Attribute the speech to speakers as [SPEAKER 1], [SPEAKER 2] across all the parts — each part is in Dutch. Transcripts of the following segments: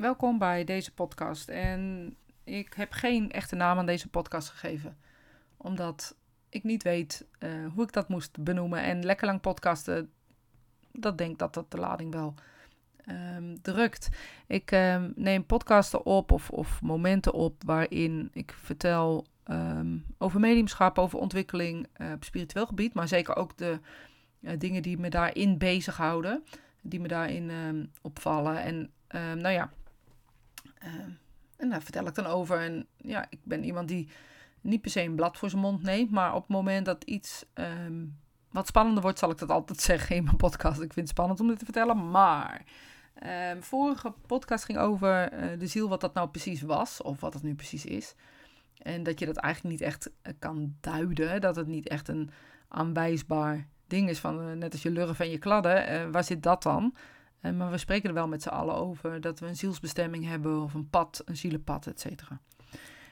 [SPEAKER 1] welkom bij deze podcast. En ik heb geen echte naam aan deze podcast gegeven, omdat ik niet weet eh, hoe ik dat moest benoemen. En lekker lang podcasten, dat denk dat dat de lading wel um, drukt. Ik um, neem podcasten op of, of, momenten op waarin ik vertel um, over mediumschap, over ontwikkeling uh, op spiritueel gebied, maar zeker ook de uh, dingen die me daarin bezighouden, die me daarin opvallen. En nou ja, daar vertel ik dan over. En ja, ik ben iemand die niet per se een blad voor zijn mond neemt, maar op het moment dat iets wat spannender wordt, zal ik dat altijd zeggen in mijn podcast. Ik vind het spannend om dit te vertellen, maar Um, vorige podcast ging over uh, de ziel, wat dat nou precies was, of wat het nu precies is. En dat je dat eigenlijk niet echt uh, kan duiden, dat het niet echt een aanwijsbaar ding is van uh, net als je lurven en je kladden. waar zit dat dan? Maar we spreken er wel met z'n allen over dat we een zielsbestemming hebben, of een pad, een zielenpad, et cetera.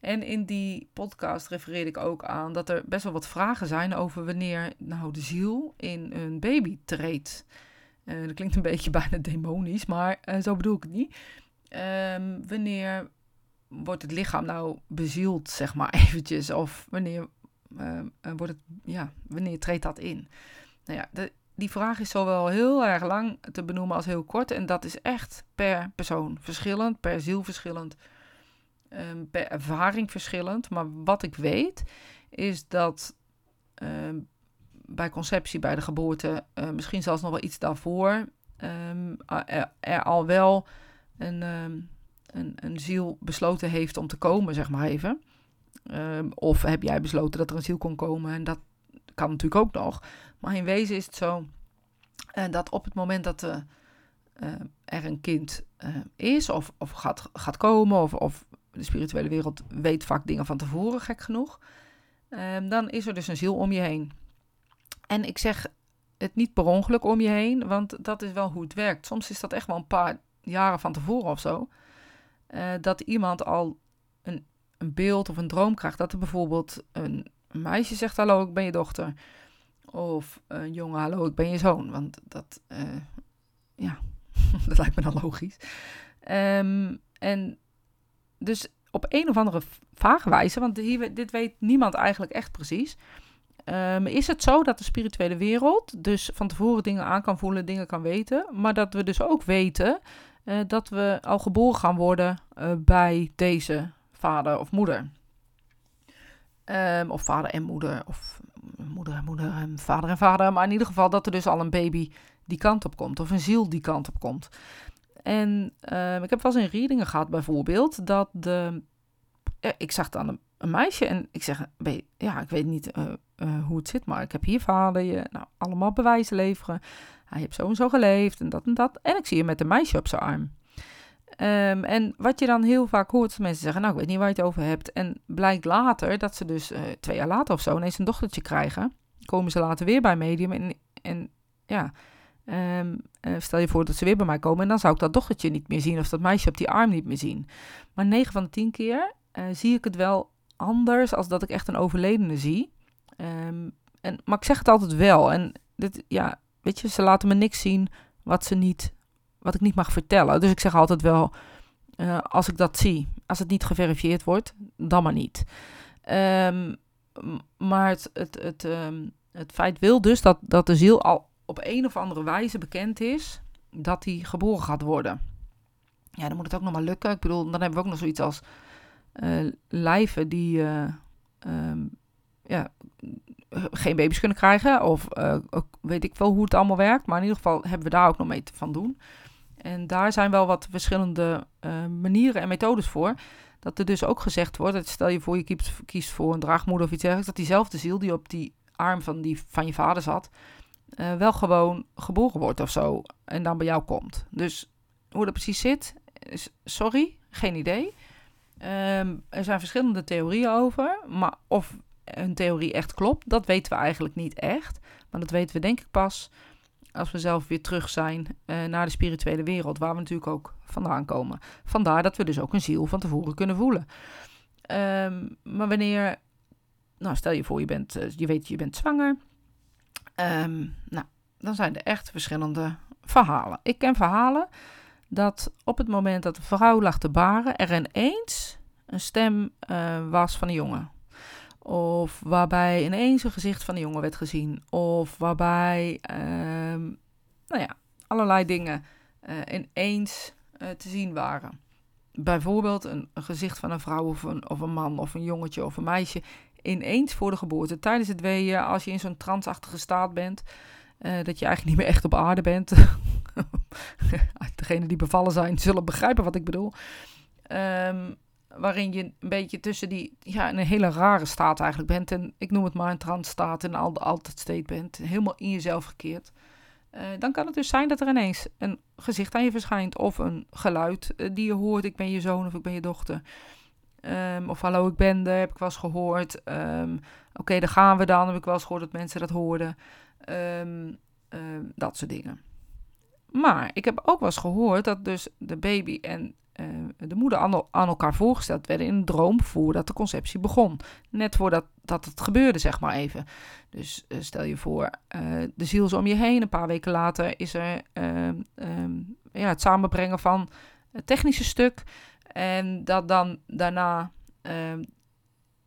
[SPEAKER 1] En in die podcast refereerde ik ook aan dat er best wel wat vragen zijn over wanneer nou de ziel in een baby treedt. Uh, dat klinkt een beetje bijna demonisch, maar uh, zo bedoel ik het niet. Um, wanneer wordt het lichaam nou bezield, zeg maar eventjes? Of wanneer, uh, wordt het, ja, wanneer treedt dat in? Nou ja, de, die vraag is zowel heel erg lang te benoemen als heel kort. En dat is echt per persoon verschillend, per ziel verschillend, um, per ervaring verschillend. Maar wat ik weet, is dat um, bij conceptie, bij de geboorte, uh, misschien zelfs nog wel iets daarvoor, um, er, al wel een, een, een, ziel besloten heeft om te komen, zeg maar even. Of heb jij besloten dat er een ziel kon komen en dat kan natuurlijk ook nog. Maar in wezen is het zo uh, dat op het moment dat uh, er een kind is of, of gaat, gaat komen, of, of de spirituele wereld weet vaak dingen van tevoren, gek genoeg, dan is er dus een ziel om je heen. En ik zeg het niet per ongeluk om je heen, want dat is wel hoe het werkt. Soms is dat echt wel een paar jaren van tevoren of zo. Dat iemand al een, een beeld of een droom krijgt. Dat er bijvoorbeeld een, een, meisje zegt: Hallo, ik ben je dochter. Of een jongen: Hallo, ik ben je zoon. Want dat, uh, ja, dat lijkt me dan logisch. Um, en dus op een of andere vage wijze, want hier, dit weet niemand eigenlijk echt precies. Um, is het zo dat de spirituele wereld dus van tevoren dingen aan kan voelen, dingen kan weten, maar dat we dus ook weten uh, dat we al geboren gaan worden bij deze vader of moeder? Um, of vader en moeder, of moeder en moeder en vader en vader, maar in ieder geval dat er dus al een baby die kant op komt, of een ziel die kant op komt. En um, ik heb wel eens in readingen gehad bijvoorbeeld dat de. Ik zag dan een, meisje en ik zeg, ja, ik weet niet. Uh, uh, hoe het zit, maar ik heb hier vader je, nou, allemaal bewijzen leveren. Hij heeft zo en zo geleefd en dat en dat. En ik zie je met een meisje op zijn arm. Um, en wat je dan heel vaak hoort, mensen zeggen, nou, ik weet niet waar je het over hebt. En blijkt later dat ze dus uh, twee jaar later of zo ineens een dochtertje krijgen. Komen ze later weer bij Medium en, en ja, um, uh, stel je voor dat ze weer bij mij komen en dan zou ik dat dochtertje niet meer zien of dat meisje op die arm niet meer zien. Maar 9 van de 10 keer zie ik het wel anders als dat ik echt een overledene zie. Um, en, maar ik zeg het altijd wel. En dit, ja, weet je, ze laten me niks zien wat, ze niet, wat ik niet mag vertellen. Dus ik zeg altijd wel, uh, als ik dat zie, als het niet geverifieerd wordt, dan maar niet. Um, maar het, het, het, um, het feit wil dus dat, dat de ziel al op een of andere wijze bekend is dat hij geboren gaat worden. Ja, dan moet het ook nog maar lukken. Ik bedoel, dan hebben we ook nog zoiets als uh, lijven die uh, um, ja, geen baby's kunnen krijgen. Of weet ik wel hoe het allemaal werkt. Maar in ieder geval hebben we daar ook nog mee te van doen. En daar zijn wel wat verschillende uh, manieren en methodes voor. Dat er dus ook gezegd wordt, dat stel je voor je kiest, kiest voor een draagmoeder of iets dergelijks, dat diezelfde ziel die op die arm van, die, van je vader zat, uh, wel gewoon geboren wordt of zo. En dan bij jou komt. Dus hoe dat precies zit, sorry, geen idee. Um, er zijn verschillende theorieën over. Maar of een theorie echt klopt, dat weten we eigenlijk niet echt. Maar dat weten we denk ik pas als we zelf weer terug zijn uh, naar de spirituele wereld, waar we natuurlijk ook vandaan komen. Vandaar dat we dus ook een ziel van tevoren kunnen voelen. Um, maar wanneer, nou stel je voor je bent, uh, je weet je bent zwanger, um, nou, dan zijn er echt verschillende verhalen. Ik ken verhalen dat op het moment dat de vrouw lag te baren, er ineens een stem uh, was van een jongen. Of waarbij ineens een gezicht van een jongen werd gezien. Of waarbij, ehm, nou ja, allerlei dingen uh, ineens uh, te zien waren. Bijvoorbeeld een, gezicht van een vrouw of een, of een man of een jongetje of een meisje ineens voor de geboorte. Tijdens het weeën, als je in zo'n transachtige staat bent, uh, dat je eigenlijk niet meer echt op aarde bent. Degenen die bevallen zijn zullen begrijpen wat ik bedoel. Um, waarin je een beetje tussen die, ja, in een hele rare staat eigenlijk bent. En ik noem het maar een transstaat en al, altijd state bent. Helemaal in jezelf gekeerd. Uh, dan kan het dus zijn dat er ineens een gezicht aan je verschijnt. Of een geluid uh, die je hoort. Ik ben je zoon of ik ben je dochter. Um, of hallo, ik ben er, heb ik wel eens gehoord. Um, Oké, daar gaan we dan. Heb ik wel eens gehoord dat mensen dat hoorden. Um, dat soort dingen. Maar ik heb ook wel eens gehoord dat dus de baby en de moeder aan, aan, elkaar voorgesteld werden in een droom voordat de conceptie begon. Net voordat dat het gebeurde, zeg maar even. Dus uh, stel je voor, uh, de ziel is om je heen. Een paar weken later is er ehm, ja, het samenbrengen van het technische stuk. En dat dan daarna ehm,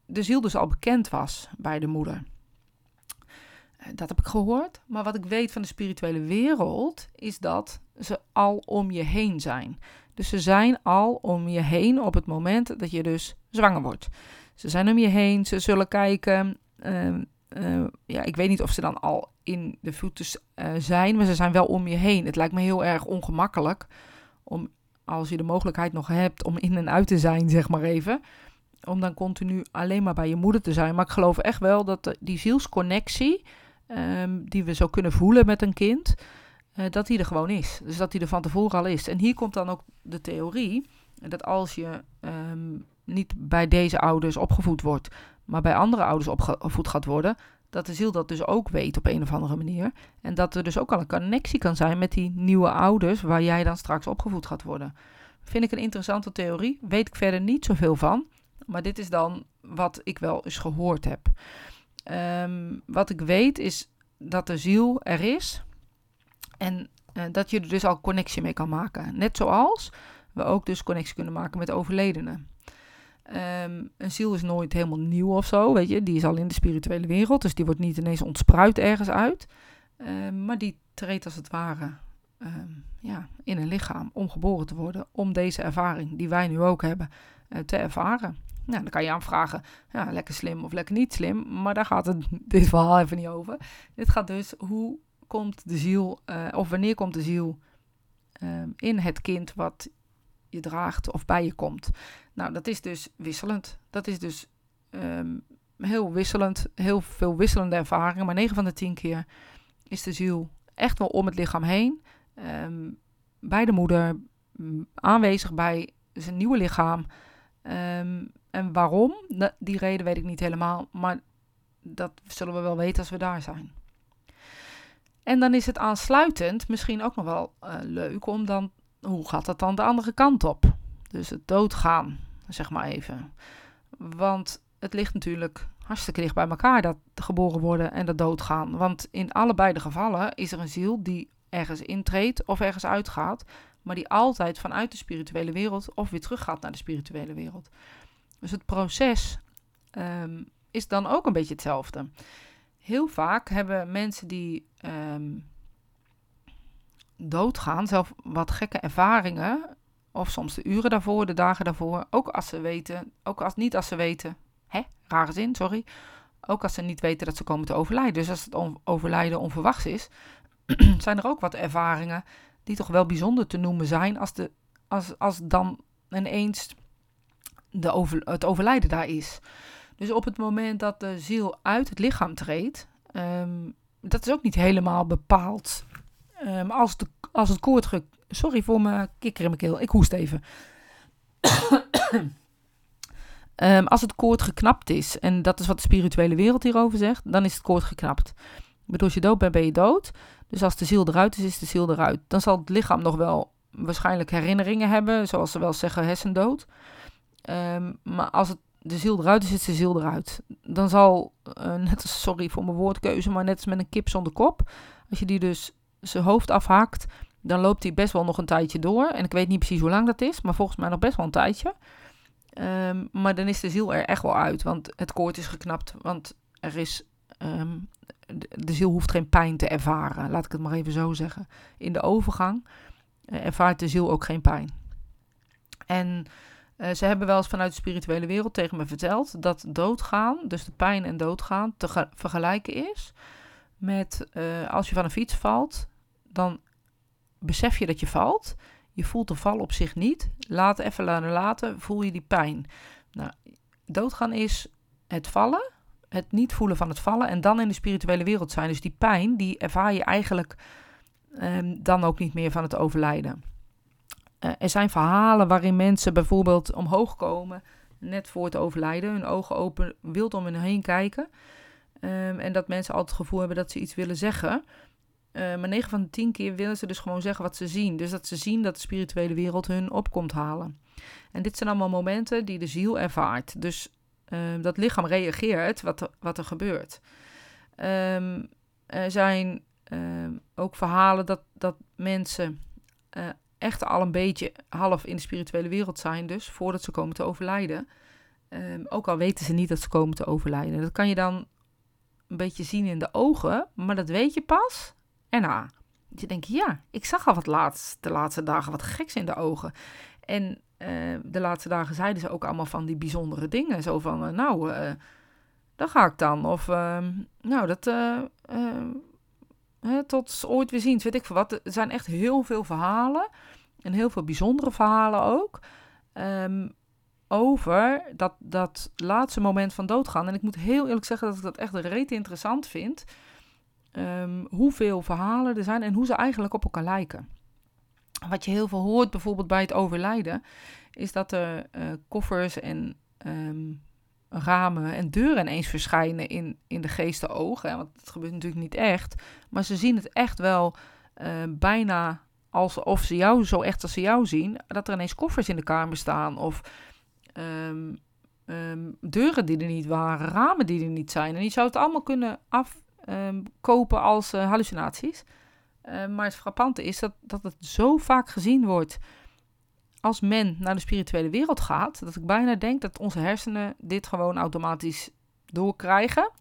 [SPEAKER 1] de ziel dus al bekend was bij de moeder. Dat heb ik gehoord. Maar wat ik weet van de spirituele wereld is dat ze al om je heen zijn. Dus ze zijn al om je heen op het moment dat je dus zwanger wordt. Ze zijn om je heen, ze zullen kijken. Uh, uh, ja, ik weet niet of ze dan al in de voeten uh, zijn, maar ze zijn wel om je heen. Het lijkt me heel erg ongemakkelijk om, als je de mogelijkheid nog hebt om in en uit te zijn, zeg maar even, om dan continu alleen maar bij je moeder te zijn. Maar ik geloof echt wel dat de, die zielsconnectie, um, die we zo kunnen voelen met een kind, uh, dat die er gewoon is. Dus dat die er van tevoren al is. En hier komt dan ook de theorie dat als je um, niet bij deze ouders opgevoed wordt, maar bij andere ouders opgevoed gaat worden, dat de ziel dat dus ook weet op een of andere manier. En dat er dus ook al een connectie kan zijn met die nieuwe ouders waar jij dan straks opgevoed gaat worden. Vind ik een interessante theorie. Weet ik verder niet zoveel van. Maar dit is dan wat ik wel eens gehoord heb. Um, wat ik weet is dat de ziel er is. En uh, dat je er dus al connectie mee kan maken. Net zoals we ook dus connectie kunnen maken met overledenen. Um, een ziel is nooit helemaal nieuw of zo, weet je. Die is al in de spirituele wereld, dus die wordt niet ineens ontspruit ergens uit. Um, maar die treedt als het ware um, ja, in een lichaam om geboren te worden. Om deze ervaring, die wij nu ook hebben, uh, te ervaren. Nou, dan kan je aanvragen, ja, lekker slim of lekker niet slim. Maar daar gaat het dit verhaal even niet over. Dit gaat dus, hoe komt de ziel, uh, of wanneer komt de ziel um, in het kind wat je draagt of bij je komt. Nou, dat is dus wisselend. Dat is dus um, heel wisselend, heel veel wisselende ervaringen. Maar 9 van de 10 keer is de ziel echt wel om het lichaam heen. Um, bij de moeder, aanwezig bij zijn nieuwe lichaam. en waarom? Die reden weet ik niet helemaal. Maar dat zullen we wel weten als we daar zijn. En dan is het aansluitend misschien ook nog wel uh, leuk om dan, hoe gaat dat dan de andere kant op? Dus het doodgaan, zeg maar even. Want het ligt natuurlijk hartstikke dicht bij elkaar, dat geboren worden en dat doodgaan. Want in allebei de gevallen is er een ziel die ergens intreedt of ergens uitgaat, maar die altijd vanuit de spirituele wereld of weer teruggaat naar de spirituele wereld. Dus het proces um, is dan ook een beetje hetzelfde heel vaak hebben mensen die um, doodgaan zelf wat gekke ervaringen. Of soms de uren daarvoor, de dagen daarvoor. Ook als ze weten, ook als niet als ze weten, hè, rare zin, sorry. Ook als ze niet weten dat ze komen te overlijden. Dus als het overlijden onverwachts is, zijn er ook wat ervaringen die toch wel bijzonder te noemen zijn als, de, als, als dan ineens de over, het overlijden daar is. Dus op het moment dat de ziel uit het lichaam treedt, um, dat is ook niet helemaal bepaald. Um, als, de, als het koord... Sorry voor mijn kikker in mijn keel. Ik hoest even. um, als het koord geknapt is, en dat is wat de spirituele wereld hierover zegt, dan is het koord geknapt. Ik bedoel, als je dood bent, ben je dood. Dus als de ziel eruit is, is de ziel eruit. Dan zal het lichaam nog wel waarschijnlijk herinneringen hebben, zoals ze wel zeggen, hersendood. Um, maar als het de ziel eruit, zit de ziel eruit. Dan zal, uh, net als, sorry voor mijn woordkeuze, maar net als met een kip zonder kop, als je die dus zijn hoofd afhaakt, dan loopt hij best wel nog een tijdje door. En ik weet niet precies hoe lang dat is, maar volgens mij nog best wel een tijdje. Ehm, maar dan is de ziel er echt wel uit, want het koord is geknapt. Want er is, ehm, de, ziel hoeft geen pijn te ervaren, laat ik het maar even zo zeggen. In de overgang uh, ervaart de ziel ook geen pijn. En uh, ze hebben wel eens vanuit de spirituele wereld tegen me verteld dat doodgaan, dus de pijn en doodgaan, te vergelijken is met uh, als je van een fiets valt, dan besef je dat je valt. Je voelt de val op zich niet. Laat even laten, voel je die pijn. Nou, doodgaan is het vallen, het niet voelen van het vallen en dan in de spirituele wereld zijn. Dus die pijn, die ervaar je eigenlijk um, dan ook niet meer van het overlijden. Er zijn verhalen waarin mensen bijvoorbeeld omhoog komen, net voor het overlijden, hun ogen open, wild om hen heen kijken. Um, en dat mensen altijd het gevoel hebben dat ze iets willen zeggen. Uh, maar 9 van de 10 keer willen ze dus gewoon zeggen wat ze zien. Dus dat ze zien dat de spirituele wereld hun opkomt halen. En dit zijn allemaal momenten die de ziel ervaart. Dus uh, dat lichaam reageert wat, wat er gebeurt. Er zijn ook verhalen dat, dat mensen uh, echt al een beetje half in de spirituele wereld zijn, dus voordat ze komen te overlijden. Um, ook al weten ze niet dat ze komen te overlijden. Dat kan je dan een beetje zien in de ogen, maar dat weet je pas erna. Je denkt, ja, ik zag al wat laatst, de laatste dagen wat geks in de ogen. En uh, de laatste dagen zeiden ze ook allemaal van die bijzondere dingen. Zo van, uh, nou, uh, daar ga ik dan. Of, ehm, nou, dat, tot ooit weer zien, weet ik wat. Er zijn echt heel veel verhalen. En heel veel bijzondere verhalen ook. Um, over dat, dat laatste moment van doodgaan. En ik moet heel eerlijk zeggen dat ik dat echt reet interessant vind. Um, hoeveel verhalen er zijn en hoe ze eigenlijk op elkaar lijken. Wat je heel veel hoort bijvoorbeeld bij het overlijden, is dat er uh, koffers en um, ramen en deuren ineens verschijnen in, in de geesten ogen. Want het gebeurt natuurlijk niet echt. Maar ze zien het echt wel uh, bijna alsof ze jou zo echt als ze jou zien. Dat er ineens koffers in de kamer staan. Of um, um, deuren die er niet waren, ramen die er niet zijn. En je zou het allemaal kunnen afkopen um, als uh, hallucinaties. maar het frappante is dat, dat het zo vaak gezien wordt als men naar de spirituele wereld gaat, dat ik bijna denk dat onze hersenen dit gewoon automatisch doorkrijgen,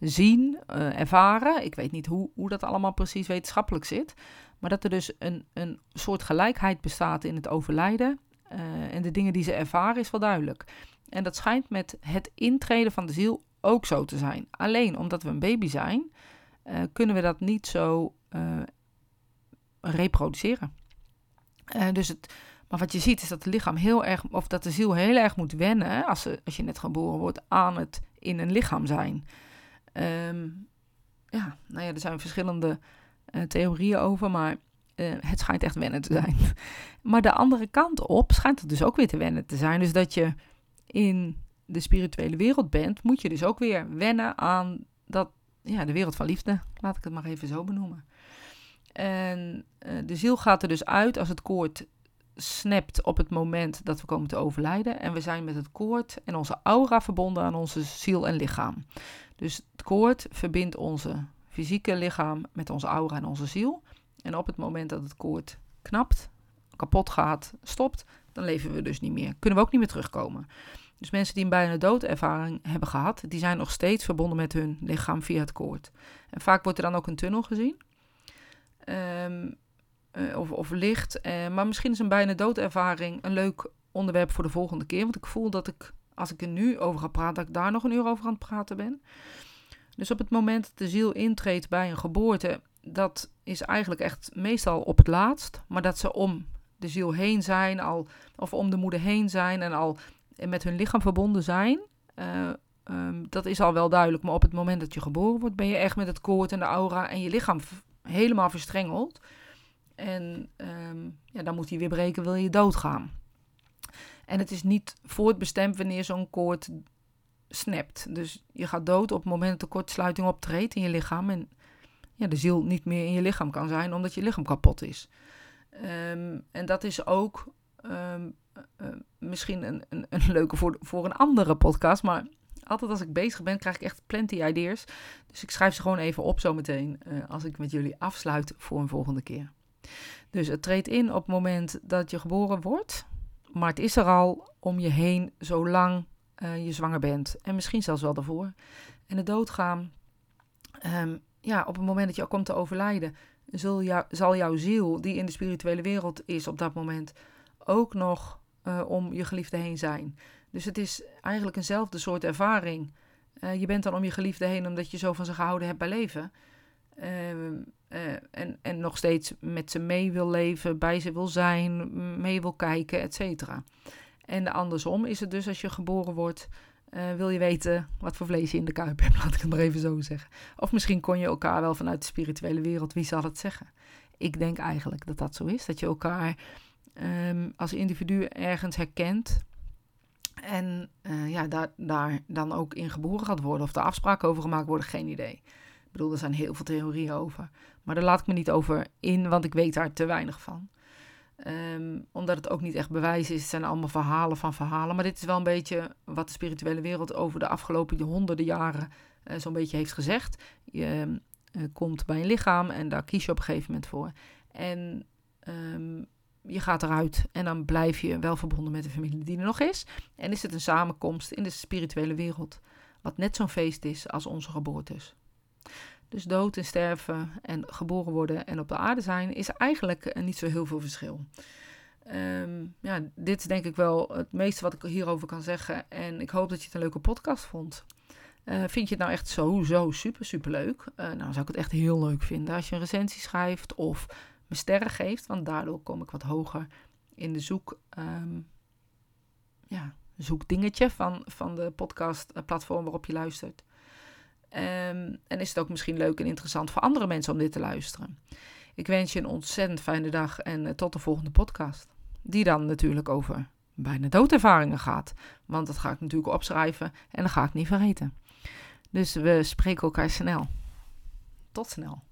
[SPEAKER 1] zien, uh, ervaren. Ik weet niet hoe, hoe dat allemaal precies wetenschappelijk zit, maar dat er dus een, een soort gelijkheid bestaat in het overlijden uh, en de dingen die ze ervaren is wel duidelijk. En dat schijnt met het intreden van de ziel ook zo te zijn. Alleen omdat we een baby zijn, uh, kunnen we dat niet zo reproduceren. dus het, maar wat je ziet is dat het lichaam heel erg, of dat de ziel heel erg moet wennen als, ze, als je net geboren wordt aan het in een lichaam zijn. Um, ja, nou ja, er zijn verschillende theorieën over, maar uh, het schijnt echt wennen te zijn. Maar de andere kant op schijnt het dus ook weer te wennen te zijn. Dus dat je in de spirituele wereld bent, moet je dus ook weer wennen aan dat, ja, de wereld van liefde. Laat ik het maar even zo benoemen. En uh, de ziel gaat er dus uit als het koord snapt op het moment dat we komen te overlijden. En we zijn met het koord en onze aura verbonden aan onze ziel en lichaam. Dus het koord verbindt onze fysieke lichaam met onze aura en onze ziel. En op het moment dat het koord knapt, kapot gaat, stopt, dan leven we dus niet meer. Kunnen we ook niet meer terugkomen. Dus mensen die een bijna doodervaring hebben gehad, die zijn nog steeds verbonden met hun lichaam via het koord. En vaak wordt er dan ook een tunnel gezien. Um, uh, of, of licht. Uh, maar misschien is een bijna doodervaring een leuk onderwerp voor de volgende keer. Want ik voel dat ik, als ik er nu over ga praten, dat ik daar nog een uur over aan het praten ben. Dus op het moment dat de ziel intreedt bij een geboorte, dat is eigenlijk echt meestal op het laatst. Maar dat ze om de ziel heen zijn, al, of om de moeder heen zijn en al met hun lichaam verbonden zijn. Uh, um, dat is al wel duidelijk. Maar op het moment dat je geboren wordt, ben je echt met het koord en de aura en je lichaam helemaal verstrengeld. En um, ja, dan moet hij weer breken, wil je doodgaan. En het is niet voortbestemd wanneer zo'n koord snapt. Dus je gaat dood op het moment dat de kortsluiting optreedt in je lichaam. En ja, de ziel niet meer in je lichaam kan zijn omdat je lichaam kapot is. Um, en dat is ook um, uh, misschien een, een, een, leuke voor, voor een andere podcast. Maar altijd als ik bezig ben, krijg ik echt plenty ideas. Dus ik schrijf ze gewoon even op zometeen uh, als ik met jullie afsluit voor een volgende keer. Dus het treedt in op het moment dat je geboren wordt, maar het is er al om je heen zolang uh, je zwanger bent. En misschien zelfs wel daarvoor. En de doodgaan, um, ja, op het moment dat je al komt te overlijden, jou, zal jouw ziel, die in de spirituele wereld is op dat moment, ook nog uh, om je geliefde heen zijn. Dus het is eigenlijk eenzelfde soort ervaring. Uh, je bent dan om je geliefde heen omdat je zo van ze gehouden hebt bij leven. Uh, en, en nog steeds met ze mee wil leven, bij ze wil zijn, mee wil kijken, et cetera. En andersom is het dus als je geboren wordt, uh, wil je weten wat voor vlees je in de kuip hebt, laat ik het maar even zo zeggen. Of misschien kon je elkaar wel vanuit de spirituele wereld, wie zal het zeggen? Ik denk eigenlijk dat dat zo is, dat je elkaar um, als individu ergens herkent en uh, ja, daar, daar dan ook in geboren gaat worden. Of er afspraken over gemaakt worden, geen idee. Ik bedoel, er zijn heel veel theorieën over. Maar daar laat ik me niet over in, want ik weet daar te weinig van. Um, omdat het ook niet echt bewijs is. Het zijn allemaal verhalen van verhalen. Maar dit is wel een beetje wat de spirituele wereld over de afgelopen honderden jaren uh, zo'n beetje heeft gezegd. Je uh, komt bij een lichaam en daar kies je op een gegeven moment voor. En um, je gaat eruit en dan blijf je wel verbonden met de familie die er nog is. En is het een samenkomst in de spirituele wereld, wat net zo'n feest is als onze geboortes. Dus dood en sterven en geboren worden en op de aarde zijn is eigenlijk niet zo heel veel verschil. Um, ja, dit is denk ik wel het meeste wat ik hierover kan zeggen. En ik hoop dat je het een leuke podcast vond. Uh, vind je het nou echt zo, zo super, super leuk? Uh, nou, zou ik het echt heel leuk vinden als je een recensie schrijft of me sterren geeft. Want daardoor kom ik wat hoger in de zoek, um, ja, zoekdingetje van, van de podcastplatform waarop je luistert. Um, en is het ook misschien leuk en interessant voor andere mensen om dit te luisteren. Ik wens je een ontzettend fijne dag en uh, tot de volgende podcast. Die dan natuurlijk over bijna doodervaringen gaat. Want dat ga ik natuurlijk opschrijven en dat ga ik niet vergeten. Dus we spreken elkaar snel. Tot snel.